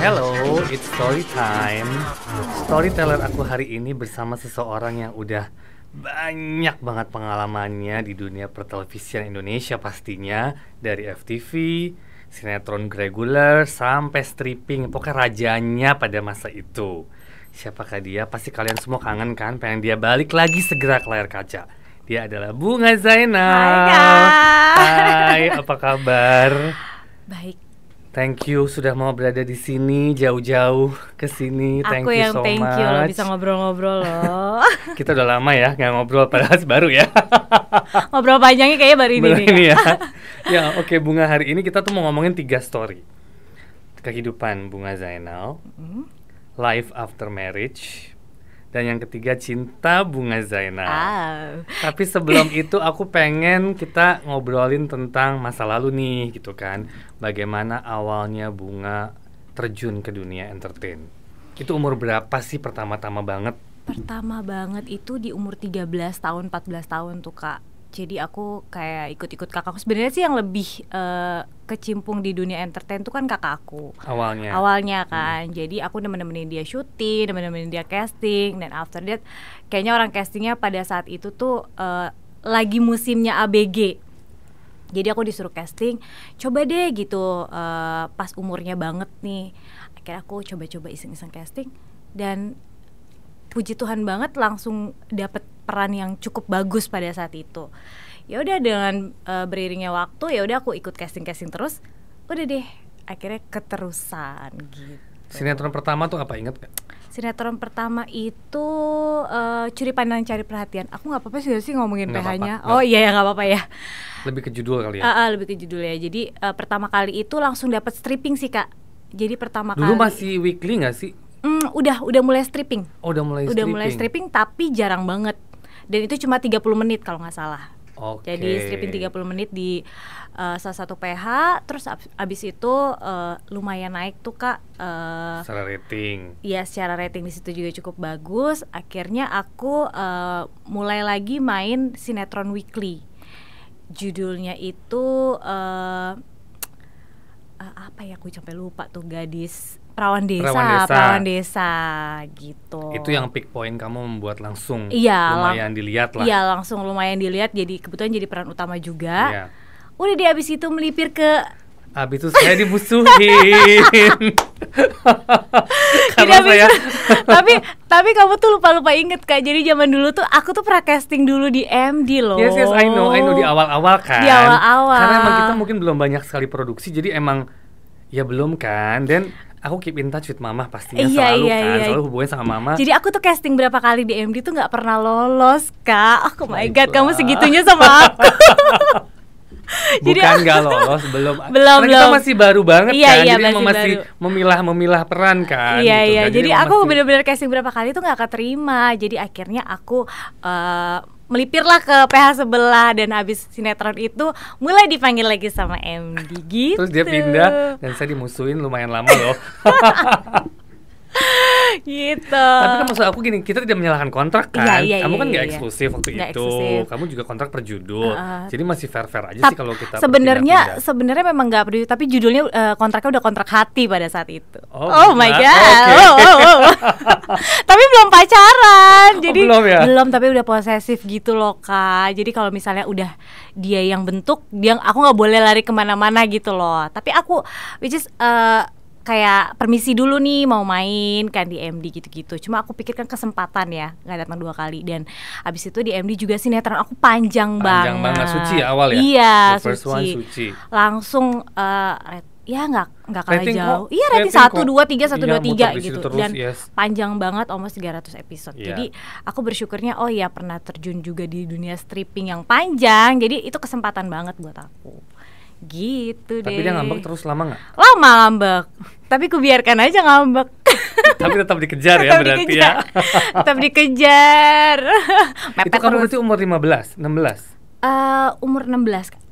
Hello, it's story time. Storyteller aku hari ini bersama seseorang yang udah banyak banget pengalamannya di dunia pertelevisian Indonesia pastinya dari FTV, sinetron reguler sampai stripping, pokoknya rajanya pada masa itu. Siapakah dia? Pasti kalian semua kangen kan? Pengen dia balik lagi segera ke layar kaca. Dia adalah Bunga Zainal. Hai. Hai, apa kabar? Baik, Thank you sudah mau berada di sini jauh-jauh ke sini. Thank aku you yang so thank much. you loh bisa ngobrol-ngobrol loh. Kita udah lama ya nggak ngobrol padahal baru ya. ngobrol panjangnya kayaknya baru ini Baru ini ya. ya oke bunga hari ini kita tuh mau ngomongin tiga story kehidupan bunga Zainal, Hmm. Life after marriage, dan yang ketiga cinta bunga Zainal. Ah. Tapi sebelum itu aku pengen kita ngobrolin tentang masa lalu nih gitu kan. Bagaimana awalnya bunga terjun ke dunia entertain. Itu umur berapa sih pertama-tama banget? Pertama banget itu di umur 13 tahun, 14 tahun tuh Kak. Jadi aku kayak ikut-ikut kakakku. Sebenarnya sih yang lebih eh, kecimpung di dunia entertain tuh kan kakak aku. Awalnya. Awalnya kan, jadi aku nemen-nemenin dia syuting, nemen-nemenin dia casting, dan after that, kayaknya orang castingnya pada saat itu tuh eh, lagi musimnya ABG. Jadi aku disuruh casting, coba deh gitu, eh, pas umurnya banget nih. Akhirnya aku coba-coba iseng-iseng casting, dan puji Tuhan banget langsung dapet peran yang cukup bagus pada saat itu. Ya udah dengan eh, beriringnya waktu, ya udah aku ikut casting-casting terus. Udah deh, akhirnya keterusan gitu. Sinetron pertama tuh apa inget gak? Sinetron pertama itu eh, curi pandang cari perhatian. Aku nggak apa-apa sih sih ngomongin Nggak PH-nya. Oh iya ya nggak apa-apa ya. Lebih ke judul kali ya. Ah, ah, lebih ke judulnya. Jadi eh, pertama kali itu langsung dapat stripping sih kak. Jadi pertama Dulu kali. masih weekly gak sih? Hmm, udah udah mulai stripping. Oh, udah mulai udah stripping. mulai stripping tapi jarang banget. Dan itu cuma 30 menit kalau nggak salah. Oke. Jadi stripping 30 menit di eh, salah satu PH, terus ab- abis itu eh, lumayan naik tuh kak. eh, Secara rating. ya secara rating di situ juga cukup bagus. Akhirnya aku eh, mulai lagi main sinetron weekly. Judulnya itu eh eh, apa ya? Aku sampai lupa tuh gadis perawan desa, Perawan Desa. perawan desa gitu. Itu yang peak point kamu membuat langsung Iya, lang- lumayan dilihat lah. Iya langsung lumayan dilihat. Jadi kebetulan jadi peran utama juga. Iya. Udah di abis itu melipir ke Abis itu saya dimusuhin. Jadi Karena abis saya tapi tapi kamu tuh lupa lupa inget kak. Jadi zaman dulu tuh aku tuh pernah casting dulu di MD loh. Yes, yes, I know, I know di awal-awal kan. Di awal-awal. Karena emang kita mungkin belum banyak sekali produksi, jadi emang ya belum kan. Dan aku keep in touch with mama pastinya Iya, selalu iya, kan, iya. selalu hubungan sama mama. Jadi aku tuh casting berapa kali di MD tuh nggak pernah lolos kak. Oh my god, kamu segitunya sama aku. jadi- Bukan nggak lolos, belum. Belum, Karena kita belum. masih baru banget Iya, kan, iya, jadi masih masih memilah-memilah peran kan. Iya gitu iya. kan. Jadi emang aku masih- bener-bener casting berapa kali tuh nggak keterima. Jadi akhirnya aku eh, melipirlah ke PH sebelah dan habis sinetron itu mulai dipanggil lagi sama MD gitu. Terus dia pindah dan saya dimusuhin lumayan lama loh. gitu. Tapi kan maksud aku gini, kita tidak menyalahkan kontrak kan. Iya, iya, Kamu iya, kan nggak iya. eksklusif waktu Nggak itu. eksklusif. Kamu juga kontrak per judul. Heeh. Jadi masih fair-fair aja sih kalau kita sebenarnya sebenarnya memang nggak peduli tapi judulnya eh, kontraknya udah kontrak hati pada saat itu. Oh, my enggak. god. Oke. Oh, oh, oh. tapi belum pacaran. Oh, Jadi belum ya? belum tapi udah posesif gitu loh kak. Jadi kalau misalnya udah dia yang bentuk, dia aku nggak boleh lari ke mana-mana gitu loh. Tapi aku which is eh, kayak permisi dulu nih mau main kan di MD gitu-gitu. Cuma aku pikirkan kesempatan ya nggak datang dua kali dan abis itu di MD juga sinetron aku panjang, Panjang banget. Suci ya awal ya? Iya The first one Suci. Langsung eh, red- ya nggak nggak kalah Rating jauh. kok- Iya rating rating satu dua tiga satu Iya, dua tiga gitu terus, dan yes. panjang banget almost 300 episode. Iya. Jadi aku bersyukurnya oh ya pernah terjun juga di dunia stripping yang panjang. Jadi itu kesempatan banget buat aku. Gitu deh. Tapi dia ngambek terus lama nggak? Lama ngambek. Tapi ku biarkan aja ngambek. Tapi tetap dikejar ya Tetap berarti dikejar. ya. Tetap dikejar. itu kamu berarti umur 15, 16. Eh, umur 16 Kak.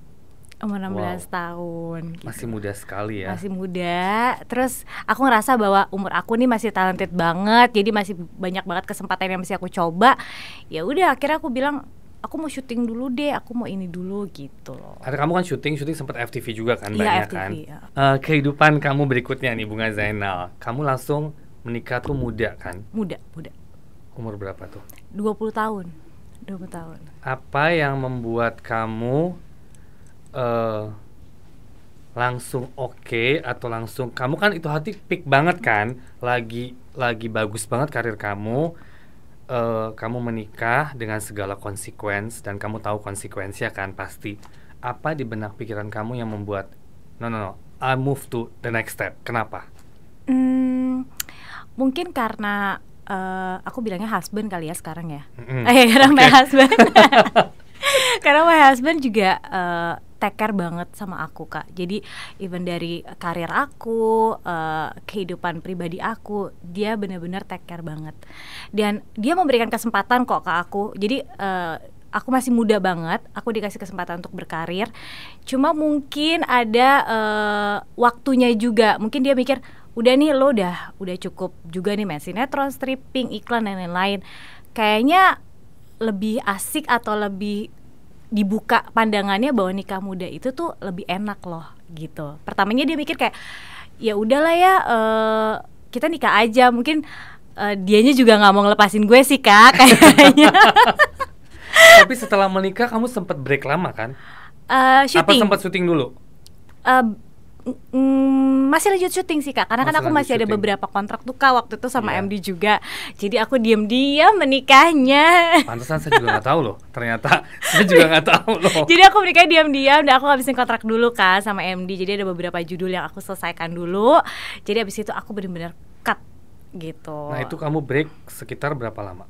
umur 16 Wow. tahun gitu. Masih muda sekali ya. masih muda terus aku ngerasa bahwa umur aku nih masih talented banget jadi masih banyak banget kesempatan yang masih aku coba ya udah akhirnya aku bilang aku mau syuting dulu deh aku mau ini dulu gitu loh Ada kamu kan syuting, syuting sempat FTV juga kan Iya, banyak FTV, kan. ya. Eh, kehidupan kamu berikutnya nih Bunga Zainal. Kamu langsung menikah tuh muda kan? muda muda Umur berapa tuh? 20 tahun 20 tahun Apa yang membuat kamu eh langsung oke atau langsung kamu kan itu hati peak banget kan? Lagi lagi bagus banget karir kamu. Eh kamu menikah dengan segala konsekuensi dan kamu tahu konsekuensinya kan pasti. Apa di benak pikiran kamu yang membuat no no no, I move to the next step. Kenapa? Hmm, mungkin karena eh, aku bilangnya husband kali ya sekarang ya. Mm-mm. Eh, karena my Oke. husband. karena my husband juga eh, take care banget sama aku kak. Jadi even dari karir aku, eh, kehidupan pribadi aku, dia benar-benar take care banget. Dan dia memberikan kesempatan kok ke aku. Jadi eh, aku masih muda banget, aku dikasih kesempatan untuk berkarir. Cuma mungkin ada eh, waktunya juga. Mungkin dia mikir, udah nih lo udah udah cukup juga nih main sinetron, stripping, iklan dan lain-lain. Kayaknya lebih asik atau lebih dibuka pandangannya bahwa nikah muda itu tuh lebih enak loh gitu. Pertamanya dia mikir kayak ya udahlah ya eh, kita nikah aja mungkin eh, dianya juga nggak mau ngelepasin gue sih kak kayaknya. Tapi setelah menikah kamu sempat break lama kan? Apa syuting. sempat syuting dulu? Eh, mm, masih lanjut syuting sih kak, karena kan Masih aku lanjut masih ada syuting. beberapa kontrak tuh kak waktu itu sama Iya. MD juga, jadi aku diem-diem menikahnya. Pantesan saya juga nggak tahu loh. Ternyata saya juga nggak tahu loh. Jadi aku menikah diam-diam dan aku habisin kontrak dulu kan sama MD. Jadi ada beberapa judul yang aku selesaikan dulu. Jadi abis itu aku bener-bener cut gitu. Nah itu kamu break sekitar berapa lama?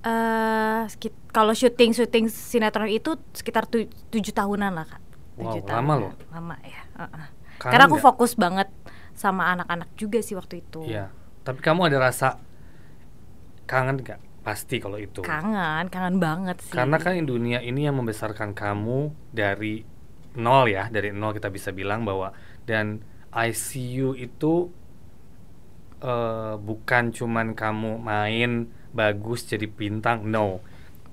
eh sekit- kalau syuting syuting sinetron itu sekitar tu- tujuh tahunan lah kak. Wow, lama loh. Lama ya. Uh-uh. Kangen Karena aku nggak? fokus banget sama anak-anak juga sih waktu itu. Iya. Tapi kamu ada rasa kangen nggak? Pasti kalau itu. Kangen, kangen banget sih. Karena kan dunia ini yang membesarkan kamu dari nol ya, dari nol kita bisa bilang bahwa dan ICU itu eh, bukan cuman kamu main bagus jadi bintang, no,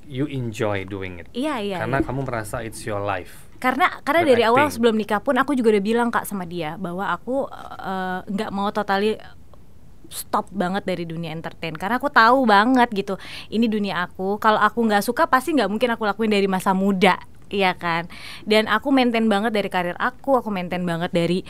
you enjoy doing it. Iya iya. Karena iya. kamu merasa it's your life. karena karena dari awal Beracting. sebelum nikah pun aku juga udah bilang kak sama dia bahwa aku eh, nggak mau totally stop banget dari dunia entertain karena aku tahu banget gitu ini dunia aku kalau aku nggak suka pasti nggak mungkin aku lakuin dari masa muda iya kan dan aku maintain banget dari karir aku aku maintain banget dari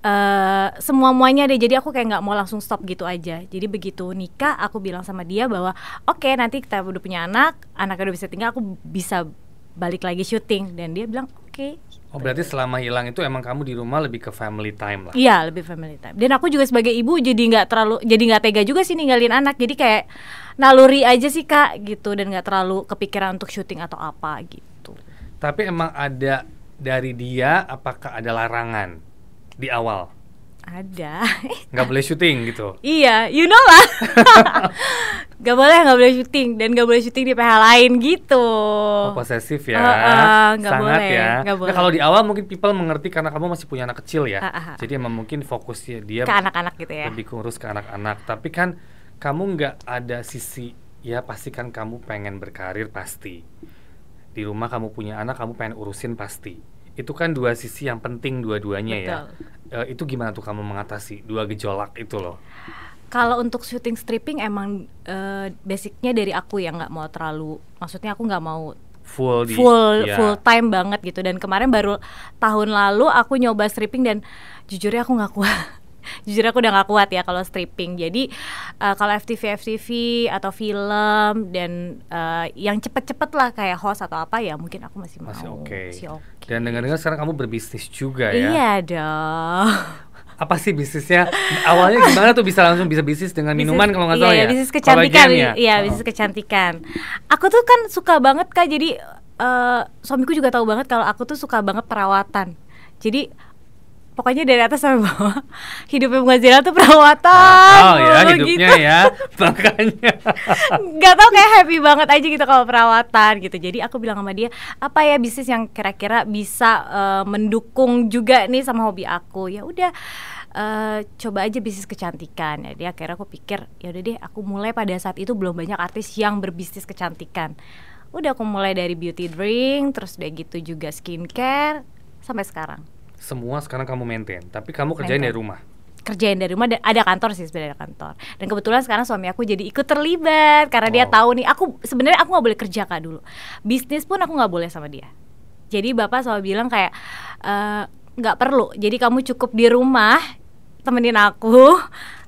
eh semua muanya deh jadi aku kayak nggak mau langsung stop gitu aja jadi begitu nikah aku bilang sama dia bahwa oke nanti kita udah punya anak anaknya udah bisa tinggal aku bisa balik lagi syuting dan dia bilang oke Oh berarti selama hilang itu emang kamu di rumah lebih ke family time lah. Iya lebih family time. Dan aku juga sebagai ibu jadi nggak terlalu jadi nggak tega juga sih ninggalin anak. Jadi kayak naluri aja sih kak gitu dan nggak terlalu kepikiran untuk syuting atau apa gitu. Tapi emang ada dari dia apakah ada larangan di awal? Ada. Nggak boleh syuting gitu. iya, you know lah. gak boleh nggak boleh syuting dan gak boleh syuting di PH lain gitu. Oh, posesif ya. Heeh, nggak Sangat boleh, ya. Nah, boleh. kalau di awal mungkin people mengerti karena kamu masih punya anak kecil ya. Ah, ah, ah. Jadi emang mungkin fokusnya dia Ke anak-anak gitu ya. lebih kurus ke anak-anak. Tapi kan kamu nggak ada sisi ya pasti kan kamu pengen berkarir pasti. Di rumah kamu punya anak, kamu pengen urusin pasti. Itu kan dua sisi yang penting dua-duanya ya. Eh, itu gimana tuh kamu mengatasi dua gejolak itu loh? Kalau untuk syuting stripping emang eh, basicnya dari aku yang nggak mau terlalu, maksudnya aku nggak mau Full di full ya. full time banget gitu dan kemarin baru tahun lalu aku nyoba stripping dan jujurnya aku nggak kuat jujur aku udah nggak kuat ya kalau stripping jadi eh, kalau FTV FTV atau film dan eh, yang cepet-cepet lah kayak host atau apa ya mungkin aku masih mau Masih oke. masih oke. Dan dengar-dengar sekarang kamu berbisnis juga ya. iya dong Apa sih bisnisnya? Awalnya gimana tuh bisa langsung bisa bisnis dengan minuman Bisnis- kalau nggak salah iya, ya? bisnis kecantikan ya? iya Oh. bisnis kecantikan aku tuh kan suka banget kak jadi eh, suamiku juga tahu banget kalau aku tuh suka banget perawatan jadi pokoknya dari atas sampai bawah. Hidupnya bunga Zela tuh perawatan. Mahal ya mulu hidupnya gitu. ya. Makanya. Nggak tau kayak happy banget aja gitu kalau perawatan gitu. Jadi aku bilang sama dia apa ya bisnis yang kira-kira bisa eh, mendukung juga nih sama hobi aku? Ya udah eh, coba aja bisnis kecantikan. Jadi akhirnya aku pikir ya udah deh aku mulai pada saat itu belum banyak artis yang berbisnis kecantikan. Udah aku mulai dari beauty drink terus udah gitu juga skincare sampai sekarang semua sekarang kamu maintain. Tapi kamu kerjain Maintain. dari rumah. Kerjain dari rumah dan ada kantor sih sebenarnya ada kantor. Dan kebetulan sekarang suami aku jadi ikut terlibat karena dia Wow. tahu nih aku sebenarnya aku nggak boleh kerja kak dulu. Bisnis pun aku nggak boleh sama dia. Jadi bapak selalu bilang kayak "Eh, nggak perlu. Jadi kamu cukup di rumah temenin aku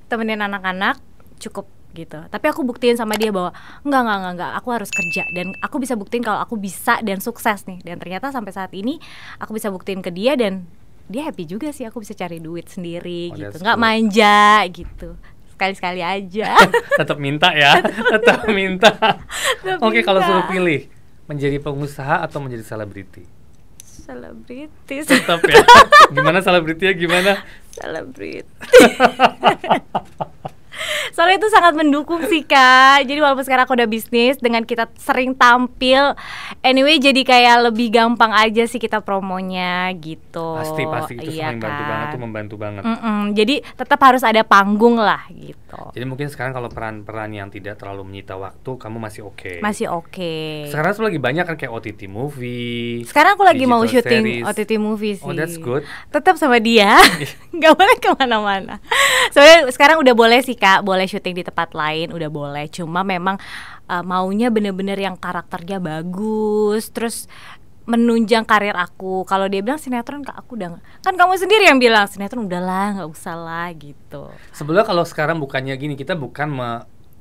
temenin anak-anak cukup gitu. Tapi aku buktiin sama dia bahwa enggak enggak enggak enggak aku harus kerja. Dan aku bisa buktiin kalau aku bisa dan sukses nih. Dan ternyata sampai saat ini aku bisa buktiin ke dia dan dia happy juga sih aku bisa cari duit sendiri Oh, gitu. nggak good. manja gitu. Sekali-sekali aja. Tetap minta ya. Tetap minta. Oke kalau minta. suruh pilih menjadi pengusaha atau menjadi selebriti? Selebritis tetap ya. Gimana selebritinya? Gimana? Selebriti soalnya itu sangat mendukung sih kak. Jadi walaupun sekarang aku udah bisnis dengan kita sering tampil anyway jadi kayak lebih gampang aja sih kita promonya gitu. Pasti pasti. Itu Iya saling bantu kan? banget tuh membantu banget. Mm-mm, jadi tetap harus ada panggung lah gitu jadi mungkin sekarang kalau peran-peran yang tidak terlalu menyita waktu kamu masih oke. Masih oke. Sekarang tuh lagi banyak kan kayak OTT movie sekarang aku lagi mau syuting series. OTT movie sih oh that's good. Tetap sama dia. Nggak boleh ke mana-mana. Soalnya sekarang udah boleh sih kak. Boleh syuting di tempat lain udah boleh. Cuma memang uh, maunya bener-bener yang karakternya bagus. Terus menunjang karir aku kalau dia bilang sinetron kak aku udah nggak- kan kamu sendiri yang bilang sinetron udahlah nggak usah lah gitu Sebelumnya kalau sekarang bukannya gini, kita bukan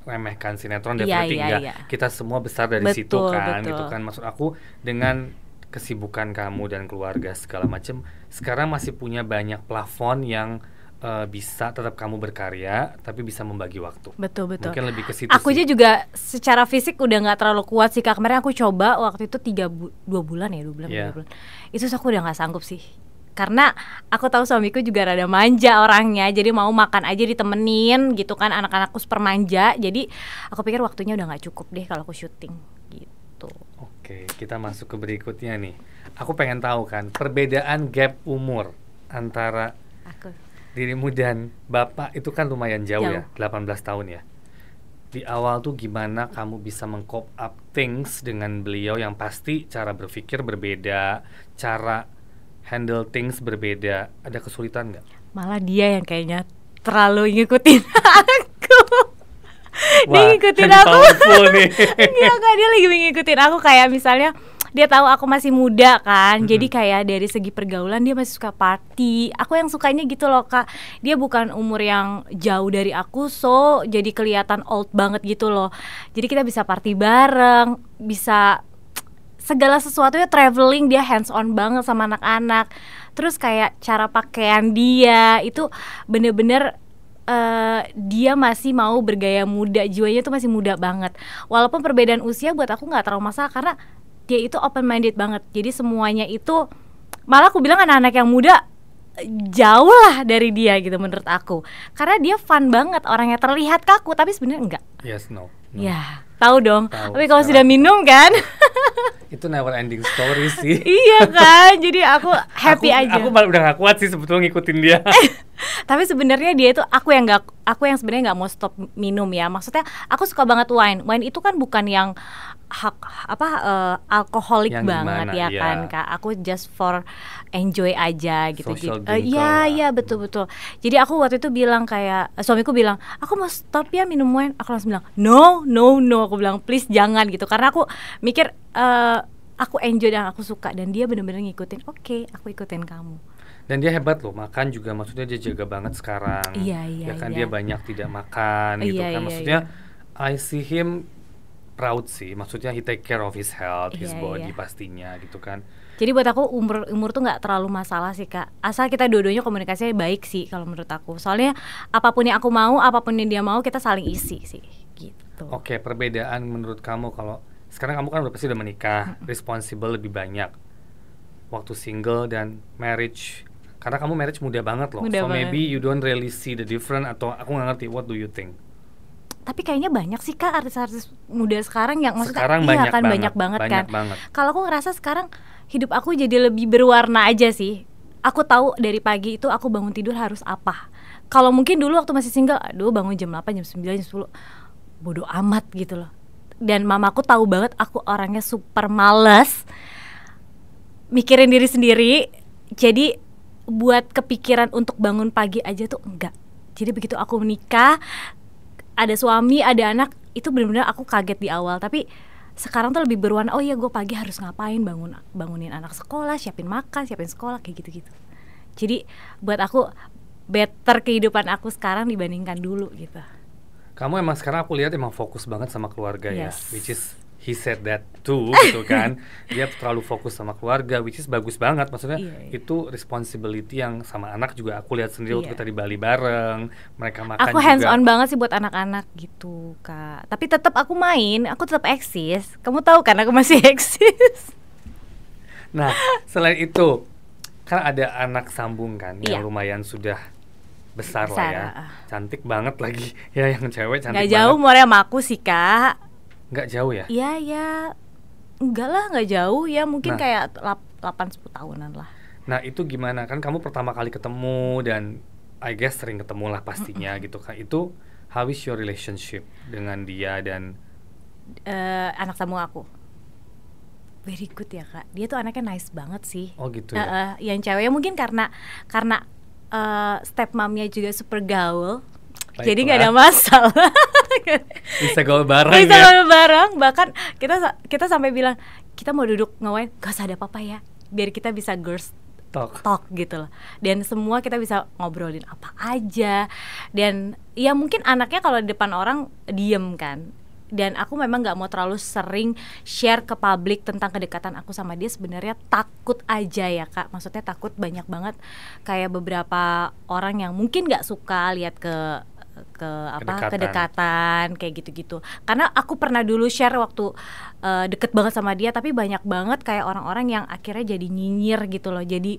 meremehkan sinetron definitely iya, enggak. iya. Kita semua besar dari situ Betul, kan, betul. gitu kan. Maksud aku dengan kesibukan kamu dan keluarga segala macam, sekarang masih punya banyak plafon yang eh, bisa tetap kamu berkarya, tapi bisa membagi waktu. betul betul Mungkin lebih ke situ aku sih. aja juga secara fisik udah nggak terlalu kuat sih kak kemarin aku coba waktu itu tiga bu dua bulan ya dua bulan Iya. dua bulan itu aku udah nggak sanggup sih karena aku tahu suamiku juga rada manja orangnya jadi mau makan aja ditemenin gitu kan anak-anakku super manja jadi aku pikir waktunya udah nggak cukup deh kalau aku syuting gitu Oke, kita masuk ke berikutnya nih. Aku pengen tahu kan perbedaan gap umur antara aku dirimu dan bapak itu kan lumayan jauh, Jauh. ya, 18 tahun ya. Di awal tuh gimana kamu bisa mengcop up things dengan beliau yang pasti cara berpikir berbeda, cara handle things berbeda. Ada kesulitan nggak? malah dia yang kayaknya terlalu ngikutin aku dia ngikutin aku nih. Enggak dia lagi ngikutin aku kayak misalnya dia tahu aku masih muda kan? Jadi Mm-mm. kayak dari segi pergaulan dia masih suka party. Aku yang sukanya gitu loh kak. Dia bukan umur yang jauh dari aku so jadi kelihatan old banget gitu loh. Jadi kita bisa party bareng bisa segala sesuatunya traveling dia hands on banget sama anak-anak. Terus kayak cara pakaian dia itu bener-bener eh, dia masih mau bergaya muda jiwanya tuh masih muda banget. Walaupun perbedaan usia buat aku nggak terlalu masalah karena dia itu open minded banget. Jadi semuanya itu malah aku bilang anak-anak yang muda jauh lah dari dia gitu menurut aku. Karena dia fun banget orangnya terlihat kaku tapi sebenarnya enggak. Yes, no. no. ya tahu dong. Tahu. Tapi kalau sudah minum kan? Itu never ending story sih. iya kan? Jadi aku happy aku, aja. Aku malah udah gak kuat sih sebetulnya ngikutin dia. tapi sebenarnya dia itu aku yang nggak aku yang sebenarnya nggak mau stop minum ya. Maksudnya aku suka banget wine. Wine itu kan bukan yang hak apa eh, alkoholik Yang banget gimana, ya iya. kan kak aku just for enjoy aja gitu Social gitu iya lah. iya betul betul jadi aku waktu itu bilang kayak eh, suamiku bilang aku mau stop ya minum wine aku langsung bilang no no no aku bilang please jangan gitu karena aku mikir eh, aku enjoy dan aku suka dan dia bener-bener ngikutin oke aku ikutin kamu Dan dia hebat loh, makan juga maksudnya dia jaga banget sekarang. Iya, iya, Ya kan iya. dia banyak tidak makan gitu Iya, kan. iya, Maksudnya I see him proud sih. Maksudnya he take care of his health, his Iya, body iya. pastinya gitu kan. Jadi buat aku umur umur tuh nggak terlalu masalah sih kak. Asal kita dua-duanya komunikasinya baik sih kalau menurut aku. Soalnya apa pun yang aku mau, apa pun yang dia mau kita saling isi sih. Gitu. Oke, perbedaan menurut kamu kalau sekarang kamu kan udah pasti udah menikah, responsible lebih banyak. Waktu single dan marriage Karena kamu marriage muda banget loh. Muda so banget. maybe you don't really see the difference atau aku nggak ngerti. What do you think? Tapi kayaknya banyak sih kak artis-artis muda sekarang yang maksudnya Sekarang iya banyak kan banget, banyak banget banyak kan. banget. Kalau aku ngerasa sekarang hidup aku jadi lebih berwarna aja sih. Aku tahu dari pagi itu aku bangun tidur harus apa. Kalau mungkin dulu waktu masih single, aduh bangun jam 8, jam 9, jam 10 bodoh amat gitu loh. Dan mamaku tahu banget aku orangnya super males mikirin diri sendiri. Jadi buat kepikiran untuk bangun pagi aja tuh enggak. Jadi begitu aku menikah, ada suami, ada anak, itu benar-benar aku kaget di awal. Tapi sekarang tuh lebih berwarna. Oh iya, gue pagi harus ngapain? Bangun, bangunin anak sekolah, siapin makan, siapin sekolah, kayak gitu-gitu. Jadi buat aku better kehidupan aku sekarang dibandingkan dulu gitu. Kamu emang sekarang aku lihat emang fokus banget sama keluarga ya, Yes. which is he said that too gitu kan. Dia terlalu fokus sama keluarga, which is bagus banget. Maksudnya Iya, iya. itu responsibility yang sama anak juga aku lihat sendiri waktu Iya. kita di Bali bareng, mereka makan Aku juga. hands on banget sih buat anak-anak gitu kak. Tapi tetap aku main, aku tetap eksis. Kamu tahu kan aku masih eksis. Nah, selain itu kan ada anak sambung kan yang Iya. lumayan sudah besar, Besar, lah ya. ah. Cantik banget lagi. Ya yang cewek cantik Gak jauh banget. umurnya sama aku sih kak. Nggak jauh ya? Iya ya, enggak lah nggak jauh ya mungkin Nah. kayak 8-10 tahunan lah. Nah, itu gimana? Kan kamu pertama kali ketemu dan I guess sering ketemu lah pastinya gitu kan. Itu how is your relationship dengan dia dan Eh, anak sambung aku. Very good ya kak. Dia tuh anaknya nice banget sih. oh gitu ya. eh, yang ceweknya mungkin karena karena eh, stepmomnya juga super gaul. Jadi nggak ada Baiklah. masalah. Bisa gaul bareng Bisa ya. bareng. Bahkan kita kita sampai bilang kita mau duduk ngawain gak usah ada apa-apa ya. Biar kita bisa girls Talk. talk gitu loh dan semua kita bisa ngobrolin apa aja dan ya mungkin anaknya kalau di depan orang diem kan dan aku memang nggak mau terlalu sering share ke publik tentang kedekatan aku sama dia sebenarnya takut aja ya kak maksudnya takut banyak banget kayak beberapa orang yang mungkin nggak suka lihat ke ke apa Kedekatan. kedekatan kayak gitu-gitu. Karena aku pernah dulu share waktu eh, deket banget sama dia tapi banyak banget kayak orang-orang yang akhirnya jadi nyinyir gitu loh. Jadi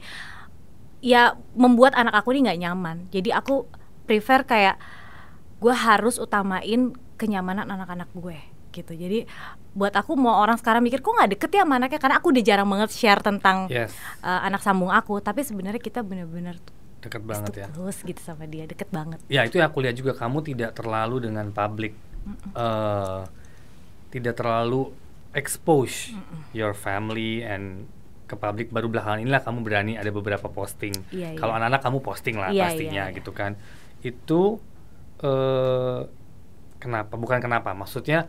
ya membuat anak aku ini nggak nyaman. Jadi aku prefer kayak gue harus utamain kenyamanan anak-anak gue gitu. Jadi buat aku mau orang sekarang mikir kok nggak deket ya sama anaknya? Karena aku udah jarang banget share tentang Yes, eh, anak sambung aku. Tapi sebenarnya kita bener-bener deket banget ya. terus gitu sama dia deket banget Ya itu yang aku lihat juga kamu tidak terlalu dengan public, eh tidak terlalu expose your family and ke publik baru belakangan inilah kamu berani ada beberapa posting. Iya, Kalau anak-anak kamu posting lah Iya, pastinya iya. gitu kan. Itu eh kenapa? Bukan kenapa, maksudnya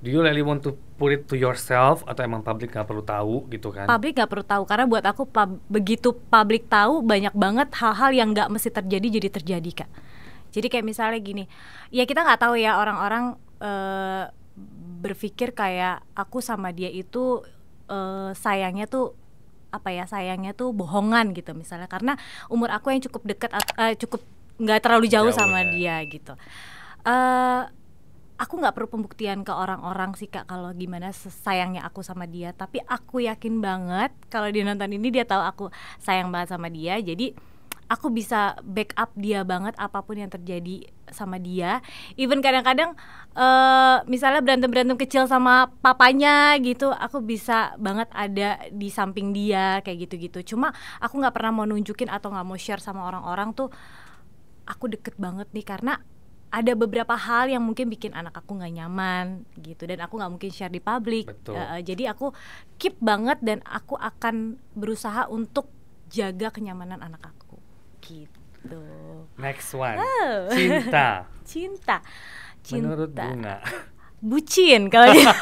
do you really want to put it to yourself atau emang publik nggak perlu tahu gitu kan? publik nggak perlu tahu karena buat aku pub- begitu publik tahu banyak banget hal-hal yang nggak mesti terjadi jadi terjadi kak jadi kayak misalnya gini ya kita nggak tahu ya orang-orang eh, berpikir kayak aku sama dia itu eh, sayangnya tuh apa ya sayangnya tuh bohongan gitu misalnya karena umur aku yang cukup dekat at- eh, cukup nggak terlalu jauh, Jauh, sama ya. dia gitu eh aku nggak perlu pembuktian ke orang-orang sih kak kalau gimana sayangnya aku sama dia. Tapi aku yakin banget kalau dia nonton ini dia tahu aku sayang banget sama dia. Jadi aku bisa backup dia banget apa pun yang terjadi sama dia. Even kadang-kadang eh misalnya berantem berantem kecil sama papanya gitu aku bisa banget ada di samping dia kayak gitu-gitu. Cuma aku nggak pernah mau nunjukin atau nggak mau share sama orang-orang tuh aku deket banget nih karena ada beberapa hal yang mungkin bikin anak aku nggak nyaman gitu dan aku nggak mungkin share di publik Betul. Eh, eh, jadi aku keep banget dan aku akan berusaha untuk jaga kenyamanan anak aku gitu Next one, Oh. cinta. cinta cinta Menurut Bunga, bucin kalau dia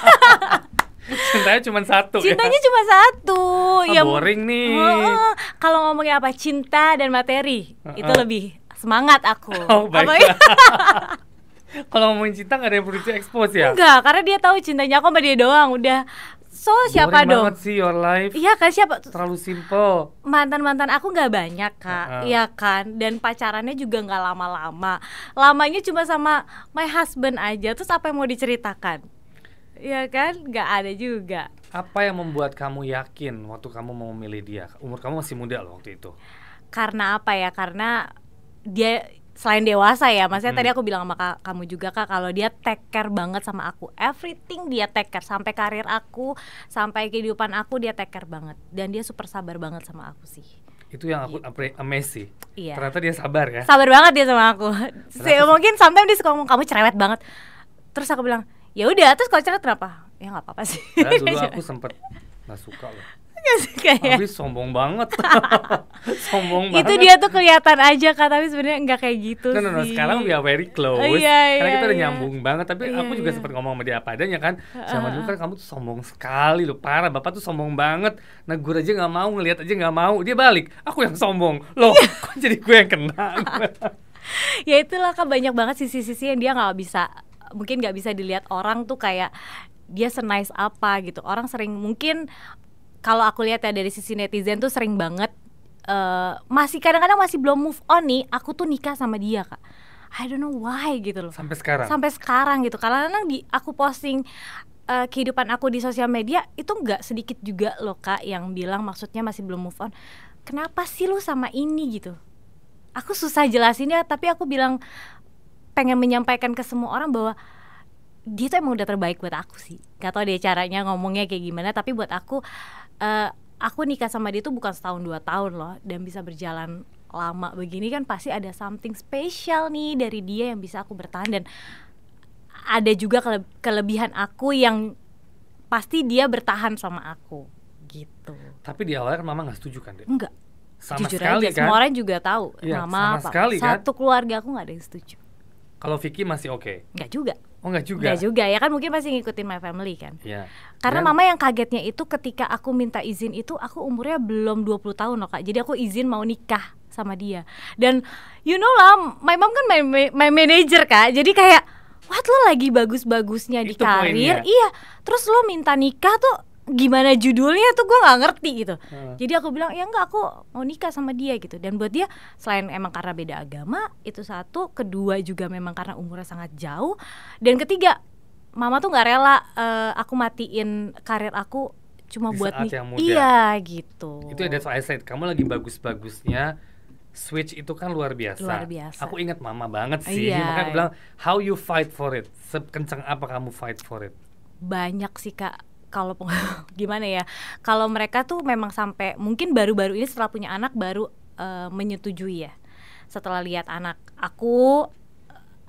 cintanya cuma satu cintanya ya. cuma satu Ah, boring nih. Heeh. kalau ngomongin apa cinta dan materi itu Heeh. lebih semangat aku Oh, baik. Apa- Kalau ngomongin cinta nggak ada yang perlu di expose ya? Enggak, karena dia tahu cintanya aku sama dia doang. Udah. So siapa Boring dong? banget sih your life. Iya kan siapa? Terlalu simple. Mantan mantan aku nggak banyak kak, iya kan? Dan pacarannya juga nggak lama-lama. Lamanya cuma sama my husband aja. Terus apa yang mau diceritakan? Iya kan? Nggak ada juga. Apa yang membuat kamu yakin waktu kamu mau memilih dia? Umur kamu masih muda loh waktu itu. karena apa ya karena dia selain dewasa ya maksudnya Hmm. tadi aku bilang sama ka- kamu juga kak kalau dia take care banget sama aku everything dia take care sampai karir aku sampai kehidupan aku dia take care banget dan dia super sabar banget sama aku sih Itu yang aku apre- amazed sih. Iya. Ternyata dia sabar ya. sabar banget dia sama aku Se- sih? mungkin sometimes dia suka ngomong kamu cerewet banget terus aku bilang ya udah terus kalau cerewet kenapa ya nggak apa-apa sih dulu aku sempet nggak suka loh. Kayak Habis sombong banget. sombong itu banget. dia tuh kelihatan aja kak tapi sebenarnya nggak kayak gitu No, no, no. sih Sekarang we are very close. Oh, iya, karena iya, kita udah iya. nyambung banget. Tapi Iya, aku juga iya. sempat ngomong sama dia apa adanya kan. Sama dulu kan kamu tuh sombong sekali loh. Parah. Bapak tuh sombong banget. Negur aja nggak mau, ngelihat aja nggak mau. Dia balik. Aku yang sombong. Loh, Iya. kok jadi gue yang kena? ya itulah kan banyak banget sisi-sisi yang dia nggak bisa mungkin nggak bisa dilihat orang tuh kayak dia senice apa gitu orang sering mungkin kalau aku lihat ya dari sisi netizen tuh sering banget eh, masih kadang-kadang masih belum move on nih aku tuh nikah sama dia kak. I don't know why gitu loh. Sampai sekarang. sampai sekarang gitu. Karena kadang di aku posting eh, kehidupan aku di sosial media itu nggak sedikit juga loh kak yang bilang maksudnya masih belum move on. Kenapa sih lu sama ini gitu? Aku susah jelasinnya tapi aku bilang pengen menyampaikan ke semua orang bahwa dia tuh emang udah terbaik buat aku sih. Gak tau deh caranya ngomongnya kayak gimana tapi buat aku eh, aku nikah sama dia tuh bukan setahun dua tahun loh dan bisa berjalan lama begini kan pasti ada something special nih dari dia yang bisa aku bertahan dan ada juga kele- kelebihan aku yang pasti dia bertahan sama aku gitu Tapi di awalnya kan mama nggak setuju kan, Dek? enggak Sama jujur sekali aja kan? semua orang juga tahu Iya, mama sama papa. sekali kan? satu keluarga aku nggak ada yang setuju Kalau Vicky masih oke. nggak juga Oh nggak juga. nggak juga ya kan mungkin pasti ngikutin my family kan. Iya. karena Dan- mama yang kagetnya itu ketika aku minta izin itu aku umurnya belum 20 tahun loh kak. Jadi aku izin mau nikah sama dia. Dan you know lah my mom kan my, my, my manager kak. Jadi kayak what? Lo lagi bagus-bagusnya di Itu karir? Poinnya. iya. Terus lo minta nikah tuh gimana judulnya tuh gue nggak ngerti gitu Hmm. jadi aku bilang ya enggak aku mau nikah sama dia gitu dan buat dia selain emang karena beda agama itu satu kedua juga memang karena umurnya sangat jauh dan ketiga mama tuh nggak rela eh, aku matiin karir aku cuma Di buat saat nik- yang muda. iya gitu Itu why I said, kamu lagi bagus-bagusnya Switch itu kan luar biasa. Luar biasa. Aku ingat mama banget sih. Iya. Makanya aku bilang, how you fight for it? Sekencang apa kamu fight for it? banyak sih kak kalau gimana ya kalau mereka tuh memang sampai mungkin baru-baru ini setelah punya anak baru eh, menyetujui ya. Setelah lihat anak aku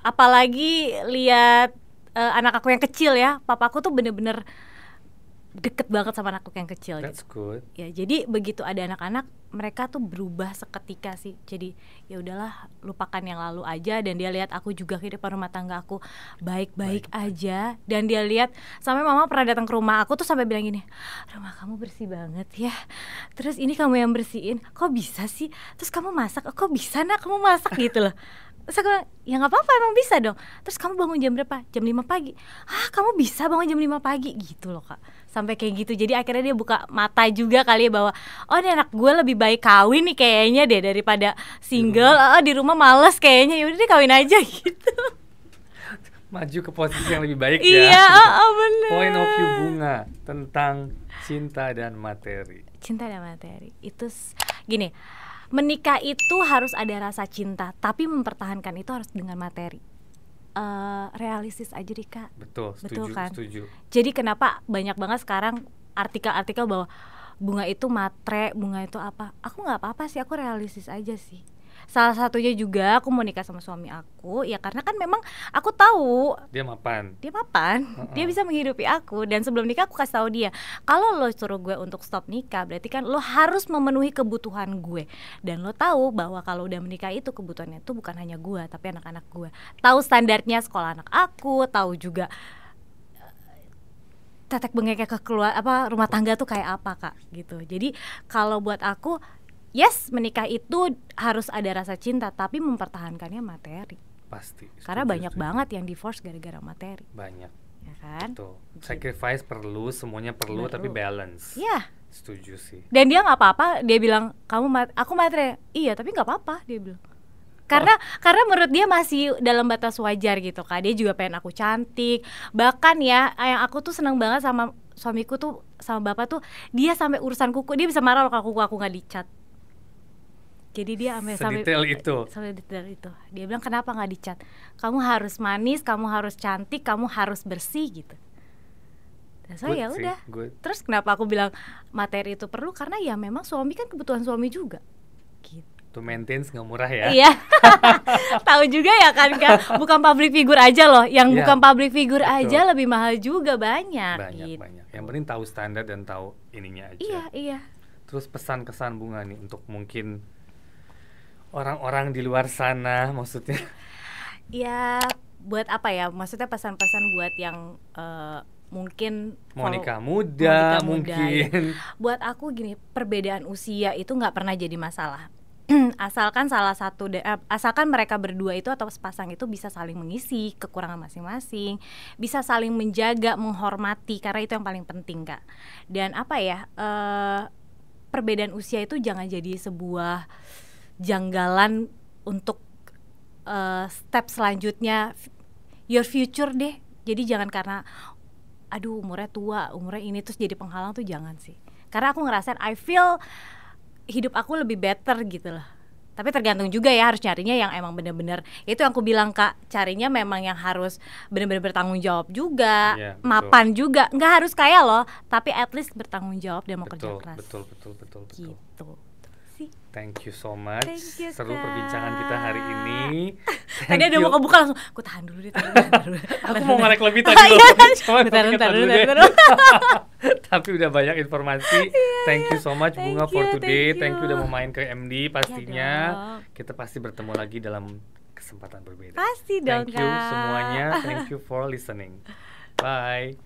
apalagi lihat eh, anak aku yang kecil ya papaku tuh bener-bener deket banget sama anakku yang kecil gitu. That's good. ya jadi begitu ada anak-anak mereka tuh berubah seketika sih. Jadi ya udahlah lupakan yang lalu aja dan dia lihat aku juga kehidupan rumah tangga aku baik-baik. aja. Dan dia lihat sampai mama pernah datang ke rumah aku tuh sampai bilang gini rumah kamu bersih banget ya. Terus ini kamu yang bersihin. Kok bisa sih? Terus kamu masak kok bisa nak? Kamu masak gitu loh Terus aku bilang, ya nggak apa-apa emang bisa dong. Terus kamu bangun jam berapa? Jam 5 pagi. Ah kamu bisa bangun jam 5 pagi? Gitu loh kak. Sampai kayak gitu. Jadi akhirnya dia buka mata juga kali ya Bahwa oh ini anak gue lebih baik kawin nih kayaknya deh Daripada single. Oh di rumah males kayaknya. Yaudah deh kawin aja. Gitu. Maju ke posisi yang lebih baik Iya ya. oh, oh, bener. Point of view bunga tentang cinta dan materi. Cinta dan materi. Itu gini Menikah itu harus ada rasa cinta Tapi mempertahankan itu harus dengan materi Eh, Realistis aja deh kak Betul, setuju, Betul kan? setuju. Jadi kenapa banyak banget sekarang artikel-artikel bahwa bunga itu matre, bunga itu apa? Aku nggak apa-apa sih, aku realistis aja sih. Salah satunya juga aku mau nikah sama suami aku, ya karena kan memang aku tahu Dia mapan. dia mapan, dia bisa menghidupi aku. Dan sebelum nikah aku kasih tahu dia, kalau lo suruh gue untuk stop nikah, berarti kan lo harus memenuhi kebutuhan gue. Dan lo tahu bahwa kalau udah menikah itu kebutuhannya itu bukan hanya gue tapi anak-anak gue, tahu standarnya sekolah anak aku, tahu juga eh, tetek bengeknya ke keluar apa rumah tangga tuh kayak apa kak gitu, jadi kalau buat aku yes menikah itu harus ada rasa cinta tapi mempertahankannya materi Pasti. karena setuju, banyak setuju. banget yang divorce gara-gara materi Banyak. ya kan Tuh. Sacrifice perlu, semuanya perlu, Perlu. tapi balance. Iya Setuju sih. dan dia nggak apa-apa dia bilang kamu mat aku materi iya tapi nggak apa-apa dia bilang karena karena menurut dia masih dalam batas wajar gitu kak dia juga pengen aku cantik bahkan ya yang aku tuh seneng banget sama suamiku tuh sama bapak tuh dia sampai urusan kuku dia bisa marah kalau kuku aku nggak dicat jadi dia sampai sampai Sedetail itu. sampai detail itu dia bilang kenapa nggak dicat kamu harus manis kamu harus cantik kamu harus bersih gitu dan saya ya udah terus kenapa aku bilang materi itu perlu karena ya memang suami kan kebutuhan suami juga gitu To maintain nggak murah ya. Iya, tahu juga ya kan kak. Bukan public figure aja loh, yang Iya, bukan public figure betul. aja lebih mahal juga banyak. Banyak gitu. banyak. Yang penting tahu standar dan tahu ininya aja. Iya iya. Terus pesan kesan bunga nih untuk mungkin orang-orang di luar sana maksudnya. Ya buat apa ya? Maksudnya pesan-pesan buat yang eh, mungkin Mau nikah muda muda, mungkin. ya. Buat aku gini, perbedaan usia itu nggak pernah jadi masalah. asalkan salah satu eh, asalkan mereka berdua itu atau sepasang itu bisa saling mengisi kekurangan masing-masing, bisa saling menjaga, menghormati karena itu yang paling penting kak. Dan apa ya? eh, perbedaan usia itu jangan jadi sebuah janggalan untuk eh, step selanjutnya your future deh. Jadi jangan karena aduh umurnya tua, umurnya ini terus jadi penghalang tuh jangan sih. Karena aku ngerasain I feel hidup aku lebih better gitu lah. Tapi tergantung juga ya harus nyarinya yang emang bener-bener itu yang aku bilang kak carinya memang yang harus bener-bener bertanggung jawab juga, Iya, betul. mapan juga, nggak harus kaya loh, tapi at least bertanggung jawab dan mau kerja betul, keras. betul, betul, betul, betul. Gitu. Sih. Thank you so much. Thank you, Seru Kak. perbincangan kita hari ini. Tadi Thank ada you. mau kebuka langsung, aku tahan dulu deh, tahan dulu. Aku mau ngarek lebih tadi loh. Iya, Cuman bentar, tapi bentar, dulu bentar, deh. Tapi udah banyak informasi. Thank you so much Thank Bunga for you, today. thank Thank you udah you. mau main ke MD pastinya. dong. Kita pasti bertemu lagi dalam kesempatan berbeda. Pasti dong, Thank you Kak. semuanya. Thank you for listening. Bye.